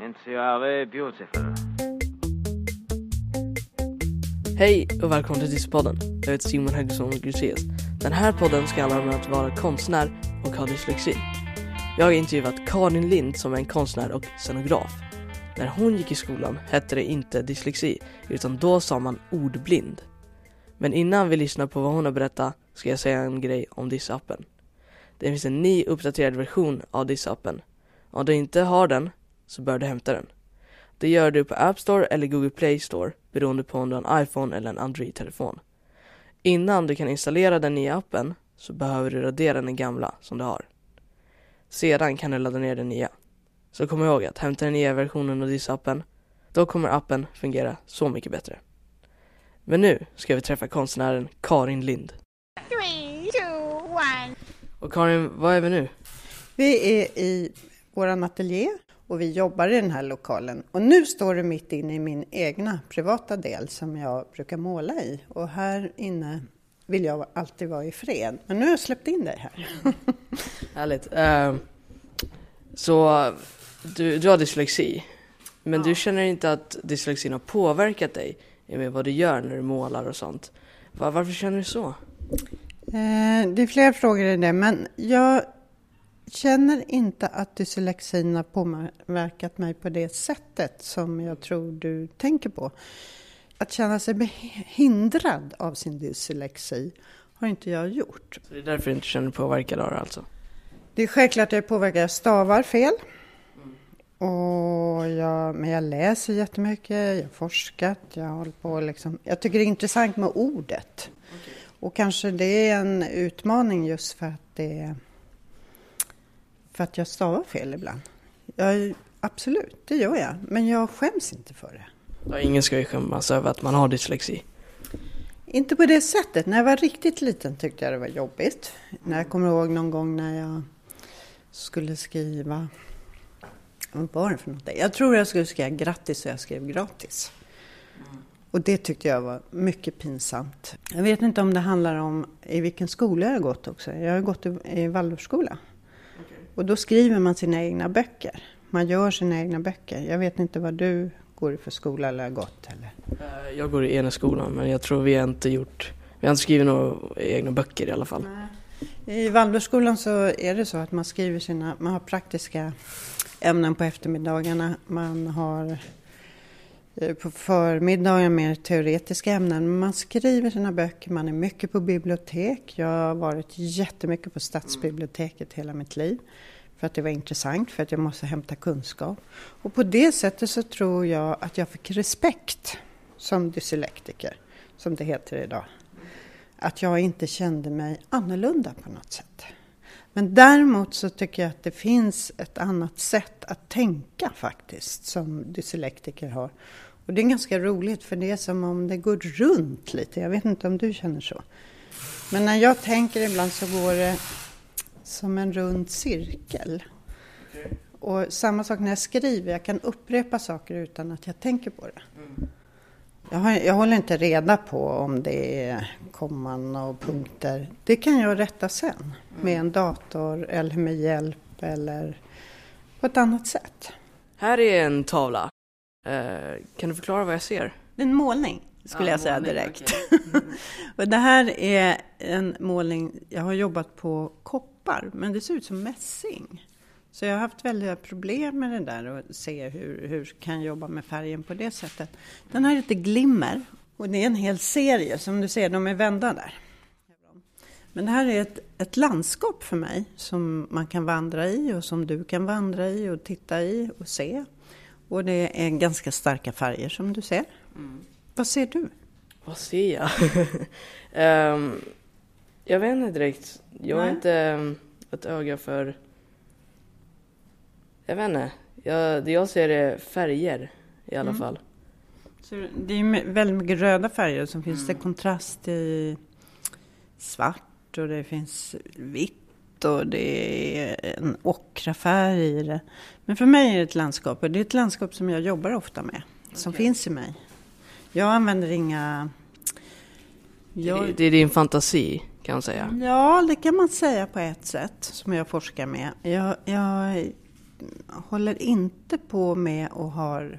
Beautiful. Hej och välkommen till Dyspodden. Jag heter Simon Helgesson Gruséus. Den här podden ska handla om att vara konstnär och ha dyslexi. Jag har intervjuat Karin Lind som är en konstnär och scenograf. När hon gick i skolan hette det inte dyslexi utan då sa man ordblind. Men innan vi lyssnar på vad hon har berättat ska jag säga en grej om Diss-appen. Det finns en ny uppdaterad version av Diss-appen. Om du inte har den så bör du hämta den. Det gör du på App Store eller Google Play Store beroende på om du har en iPhone eller en Android-telefon. Innan du kan installera den nya appen så behöver du radera den gamla som du har. Sedan kan du ladda ner den nya. Så kom ihåg att hämta den nya versionen av Diss-appen. Då kommer appen fungera så mycket bättre. Men nu ska vi träffa konstnären Karin Lind. Three, two, one. Och Karin, var är vi nu? Vi är i vår ateljé och vi jobbar i den här lokalen. Och nu står du mitt inne i min egna privata del som jag brukar måla i. Och här inne vill jag alltid vara i fred. Men nu har jag släppt in dig här. Härligt. Ehm, så du, du har dyslexi. Men du känner inte att dyslexin har påverkat dig med vad du gör när du målar och sånt? Va- varför känner du så? Eh, det är flera frågor i det, men jag känner inte att dyslexin har påverkat mig på det sättet som jag tror du tänker på. Att känna sig hindrad av sin dyslexi har inte jag gjort. Så det är därför du inte känner dig påverkad av det alltså? Det är självklart att jag är påverkad. Jag stavar fel. Och jag, men jag läser jättemycket, jag har forskat, jag hållit på liksom. Jag tycker det är intressant med ordet. Och kanske det är en utmaning just för att det för att jag stavar fel ibland. Jag, absolut, det gör jag. Men jag skäms inte för det. Ja, ingen ska ju skämmas över att man har dyslexi. Inte på det sättet. När jag var riktigt liten tyckte jag det var jobbigt. När jag kommer ihåg någon gång när jag skulle skriva... Vad var det för något? Jag tror jag skulle skriva grattis och jag skrev gratis. Och det tyckte jag var mycket pinsamt. Jag vet inte om det handlar om i vilken skola jag har gått också. Jag har gått i, Waldorfskola. Och då skriver man sina egna böcker. Man gör sina egna böcker. Jag vet inte vad du går i för skola eller har gått. Eller. Eh, Jag går i ena skolan men jag tror vi har inte gjort, vi har inte skrivit några egna böcker i alla fall. I Waldorfskolan så är det så att man skriver sina, man har praktiska ämnen på eftermiddagarna. Man har Eh, på förmiddagen mer teoretiska ämnen. Men Man skriver sina böcker, man är mycket på bibliotek. Jag har varit jättemycket på stadsbiblioteket hela mitt liv. För att det var intressant, för att jag måste hämta kunskap. Och på det sättet så tror jag att jag fick respekt som dyslektiker, som det heter idag att jag inte kände mig annorlunda på något sätt. Men däremot så tycker jag att det finns ett annat sätt att tänka faktiskt som dyslektiker har. Och det är ganska roligt för det är som om det går runt lite. Jag vet inte om du känner så. Men när jag tänker ibland så går det som en rund cirkel. Och samma sak när jag skriver, jag kan upprepa saker utan att jag tänker på det. Jag, har, jag håller inte reda på om det är komman och punkter. Det kan jag rätta sen med en dator eller med hjälp eller på ett annat sätt. Här är en tavla. Eh, kan du förklara vad jag ser? En målning skulle Ja, jag säga målning, direkt. och det här är en målning, jag har jobbat på koppar men det ser ut som mässing. Så jag har haft väldiga problem med det där och se hur, hur kan jag jobba med färgen på det sättet. Den här heter Glimmer och det är en hel serie som du ser, de är vända där. Men det här är ett, ett landskap för mig som man kan vandra i och som du kan vandra i och titta i och se. Och det är ganska starka färger som du ser. Vad ser du? Vad ser jag? Ehm, jag vet inte direkt. Jag har Nej. inte um, ett öga för... Jag vet inte. Jag, det jag ser är färger i alla fall. Så det är väldigt mycket röda färger så finns det kontrast i svart och det finns vitt och det är en ockrafärg i det. Men för mig är det ett landskap och det är ett landskap som jag jobbar ofta med. Som finns i mig. Jag använder inga... Jag... Det, det är din fantasi kan man säga. Ja, det kan man säga på ett sätt som jag forskar med. Jag, jag håller inte på med och har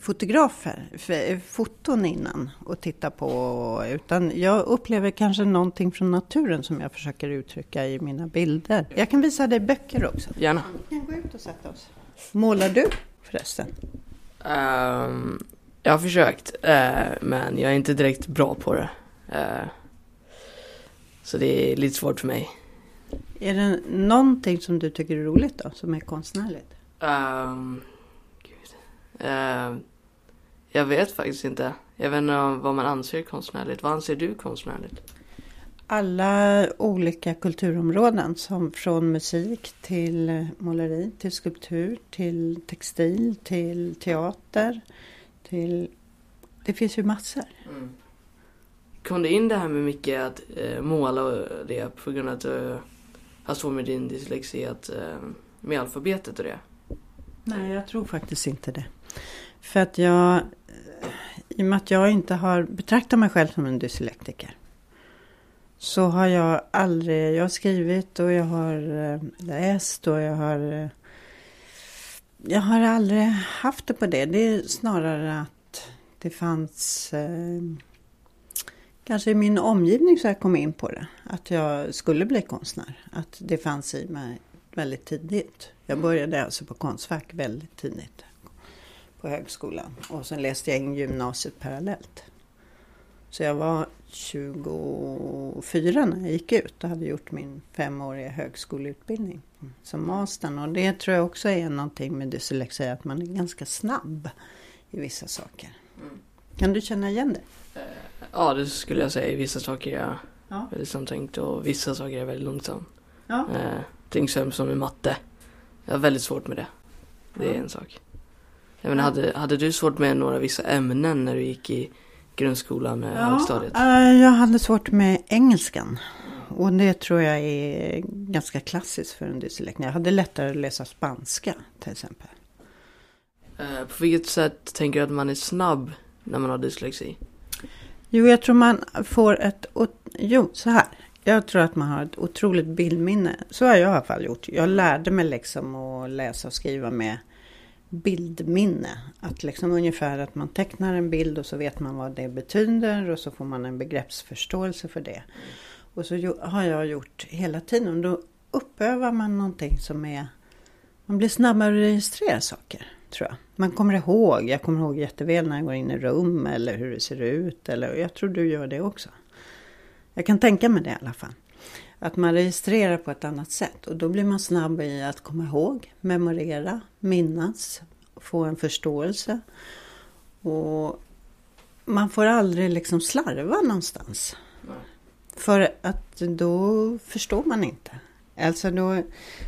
fotografer, f- foton innan och tittar på. Utan jag upplever kanske någonting från naturen som jag försöker uttrycka i mina bilder. Jag kan visa dig böcker också. Gärna. Vi kan gå ut och sätta oss. Målar du förresten? Ehm, jag har försökt, eh, men jag är inte direkt bra på det. Eh, så det är lite svårt för mig. Är det någonting som du tycker är roligt då, som är konstnärligt? Um, Ehm, jag vet faktiskt inte. Jag vet inte vad man anser konstnärligt. Vad anser du konstnärligt? Alla olika kulturområden som från musik till eh, måleri, till skulptur, till textil, till teater, till... Det finns ju massor. Kom det in det här med mycket att eh, måla och det på grund av att du har svårt med din dyslexi att, eh, med alfabetet och det? Nej, jag tror faktiskt inte det. För att jag, i och med att jag inte har betraktat mig själv som en dyslektiker. Så har jag aldrig, jag har skrivit och jag har eh, läst och jag har... Eh, jag har aldrig haft det på det. Det är snarare att det fanns... Eh, kanske i min omgivning så jag kom in på det. Att jag skulle bli konstnär. Att det fanns i mig väldigt tidigt. Jag började alltså på Konstfack väldigt tidigt på högskolan. Och sen läste jag in gymnasiet parallellt. Så jag var 24 när jag gick ut och hade gjort min femåriga högskoleutbildning som mastern. Och det tror jag också är någonting med dyslexi, att man är ganska snabb i vissa saker. Kan du känna igen det? Ja, det skulle jag säga. Vissa saker är jag Ja. väldigt samtänkt och vissa saker är jag väldigt långsam. Ja. Eh, till exempel som med matte. Jag har väldigt svårt med det. Det är Ja. en sak. Jag menar, hade, hade du svårt med några vissa ämnen när du gick i grundskolan, eh, högstadiet? eh, jag hade svårt med engelskan. Och det tror jag är ganska klassiskt för en dyslektiker. Jag hade lättare att läsa spanska till exempel. Eh, på vilket sätt tänker du att man är snabb när man har dyslexi? Jo, jag tror man får ett... Jo, så här. Jag tror att man har ett otroligt bildminne. Så har jag i alla fall gjort. Jag lärde mig liksom att läsa och skriva med bildminne. Att liksom ungefär att man tecknar en bild och så vet man vad det betyder och så får man en begreppsförståelse för det. Och så har jag gjort hela tiden. Då uppövar man någonting som är... Man blir snabbare att registrera saker, tror jag. Man kommer ihåg. Jag kommer ihåg jätteväl när jag går in i rum eller hur det ser ut. Eller, jag tror du gör det också. Jag kan tänka mig det i alla fall. Att man registrerar på ett annat sätt. Och då blir man snabb i att komma ihåg, memorera, minnas, få en förståelse. Och man får aldrig liksom slarva någonstans. För att då förstår man inte. Alltså då,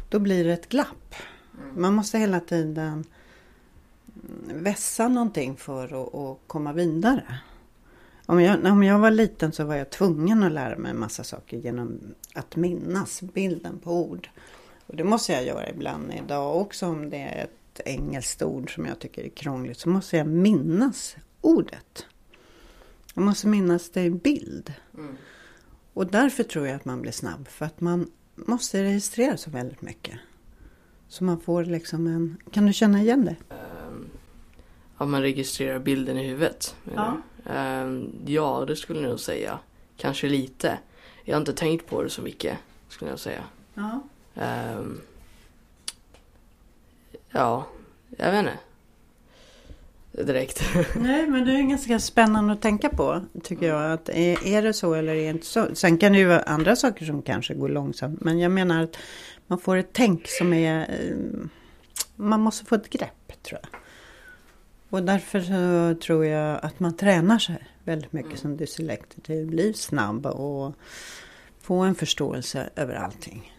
då blir det ett glapp. Man måste hela tiden vässa någonting för att, att komma vidare. Om jag, om jag var liten så var jag tvungen att lära mig en massa saker genom att minnas bilden på ord. Och det måste jag göra ibland idag också om det är ett engelskt ord som jag tycker är krångligt. Så måste jag minnas ordet. Jag måste minnas det i bild. Och därför tror jag att man blir snabb. För att man måste registrera så väldigt mycket. Så man får liksom en... Kan du känna igen det? Um, man registrerar bilden i huvudet? Ehm, ja, det skulle jag nog säga. Kanske lite. Jag har inte tänkt på det så mycket, skulle jag säga. Ja. Ehm, ja, jag vet inte. Direkt. Nej, men det är ganska spännande att tänka på, tycker jag. Att är, är det så eller är det inte så? Sen kan det ju vara andra saker som kanske går långsamt. Men jag menar att man får ett tänk som är... eh, Man måste få ett grepp, tror jag. Och därför så tror jag att man tränar sig väldigt mycket som dyslektiker. Blir snabb och få en förståelse över allting.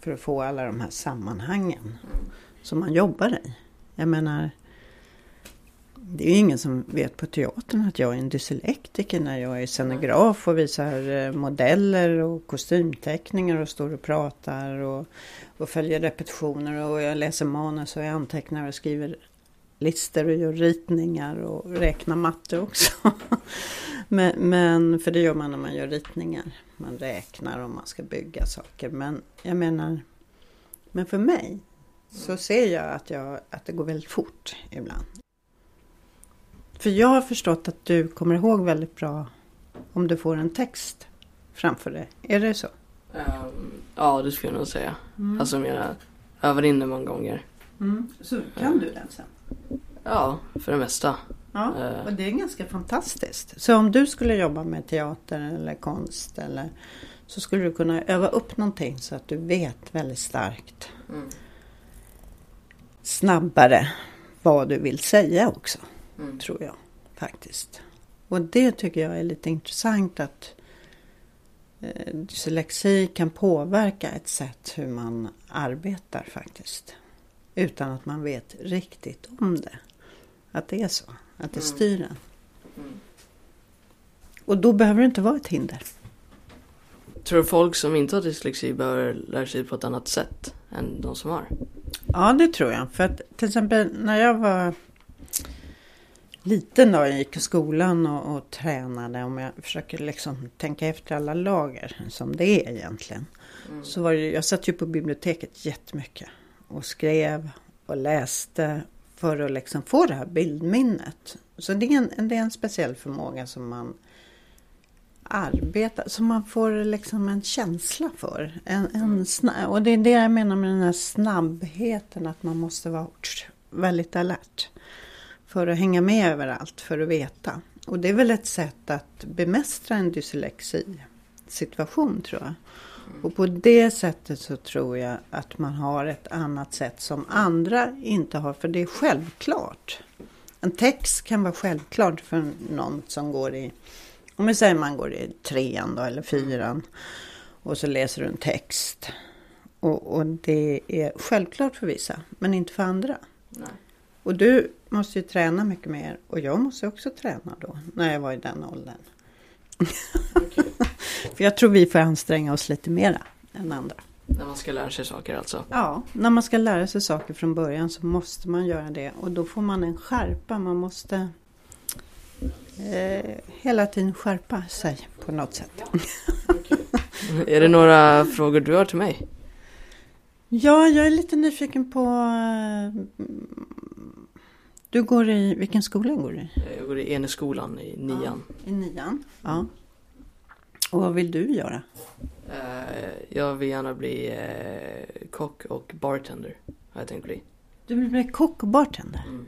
För att få alla de här sammanhangen som man jobbar i. Jag menar, det är ju ingen som vet på teatern att jag är en dyslektiker när jag är scenograf och visar eh, modeller och kostymteckningar och står och pratar och, och följer repetitioner och jag läser manus och jag antecknar och skriver listor och gör ritningar och räknar matte också. men, men, för det gör man när man gör ritningar. Man räknar om man ska bygga saker. Men jag menar, men för mig så ser jag att, jag att det går väldigt fort ibland. För jag har förstått att du kommer ihåg väldigt bra om du får en text framför dig. Är det så? Ehm, ja, det skulle jag nog säga. Mm. Alltså jag övar in det många gånger. Mm. Så kan du den sen? Ja, för det mesta. Ja, Eh. och det är ganska fantastiskt. Så om du skulle jobba med teater eller konst eller så skulle du kunna öva upp någonting så att du vet väldigt starkt Mm. snabbare vad du vill säga också, Mm. tror jag faktiskt. Och det tycker jag är lite intressant att eh, dyslexi kan påverka ett sätt hur man arbetar faktiskt. Utan att man vet riktigt om det. Att det är så, att det Mm. styr en. Mm. Och då behöver det inte vara ett hinder. Tror du folk som inte har dyslexi behöver lära sig på ett annat sätt än de som har? Ja, det tror jag. För att till exempel när jag var liten då, jag gick i skolan och, och tränade, om jag försöker liksom tänka efter alla lager som det är egentligen. Mm. Så var det, jag satt ju på biblioteket jättemycket och skrev och läste för att liksom få det här bildminnet. Så det är en, det är en speciell förmåga som man arbetar, som man får liksom en känsla för. En, en snabb, och det är det jag menar med den här snabbheten, att man måste vara väldigt alert för att hänga med överallt, för att veta. Och det är väl ett sätt att bemästra en dyslexi-situation tror jag. Och på det sättet så tror jag att man har ett annat sätt som andra inte har, för det är självklart. En text kan vara självklart för någon som går i, om vi säger man går i trean då, eller fyran och så läser du en text. Och, och det är självklart för vissa, men inte för andra. Nej. Och du måste ju träna mycket mer och jag måste också träna då när jag var i den åldern. För jag tror vi får anstränga oss lite mera än andra. När man ska lära sig saker alltså. Ja, när man ska lära sig saker från början så måste man göra det och då får man en skärpa. Man måste eh, hela tiden skärpa sig på något sätt. Är det några frågor du har till mig? Ja, jag är lite nyfiken på... eh, Du går i... Vilken skola går du i? Jag går i Eneskolan i nian. I nian. Ja. Och vad vill du göra? Eh, Jag vill gärna bli eh, kock och bartender. Har jag tänkt bli. Du vill bli kock och bartender. Mm.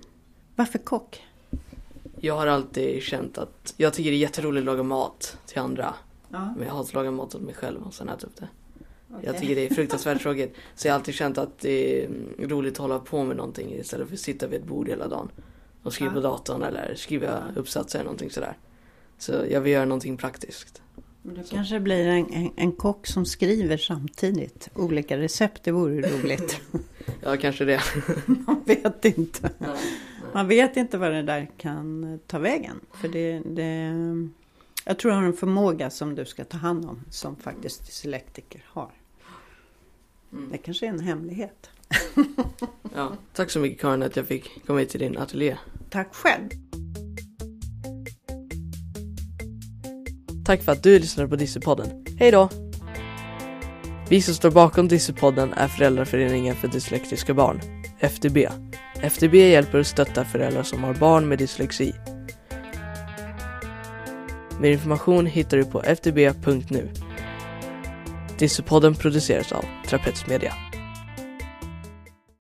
Varför kock? Jag har alltid känt att jag tycker det är jätteroligt att laga mat till andra. Ja, Men jag hatar att laga mat åt mig själv och sen äta upp det. Jag tycker det är fruktansvärt tråkigt. Så jag har alltid känt att det är roligt att hålla på med någonting istället för att sitta vid ett bord hela dagen. Och skriva Ja. på datorn eller skriva uppsatser eller någonting sådär. Så jag vill göra någonting praktiskt. Du kanske blir en, en, en kock som skriver samtidigt. Olika recept, det vore roligt. Ja, kanske det. Man vet inte. Man vet inte vad det där kan ta vägen. För det, det, jag tror jag har en förmåga som du ska ta hand om. Som faktiskt dyslektiker har. Mm. Det kanske är en hemlighet. Ja. Tack så mycket Karin att jag fick komma hit till din ateljé. Tack själv. Tack för att du lyssnade på Dyssepodden. Hej då! Vi som står bakom Dyssepodden är Föräldraföreningen för dyslektiska barn, FDB. FDB hjälper och stöttar föräldrar som har barn med dyslexi. Mer information hittar du på ftb.nu. Dissepodden produceras av Trapets Media.